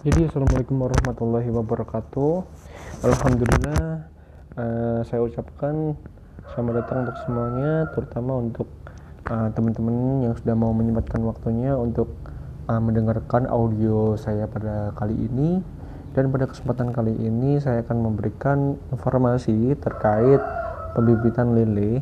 Jadi assalamualaikum warahmatullahi wabarakatuh. Alhamdulillah uh, saya ucapkan selamat datang untuk semuanya, terutama untuk uh, teman-teman yang sudah mau menyempatkan waktunya untuk uh, mendengarkan audio saya pada kali ini. Dan pada kesempatan kali ini saya akan memberikan informasi terkait pembibitan lele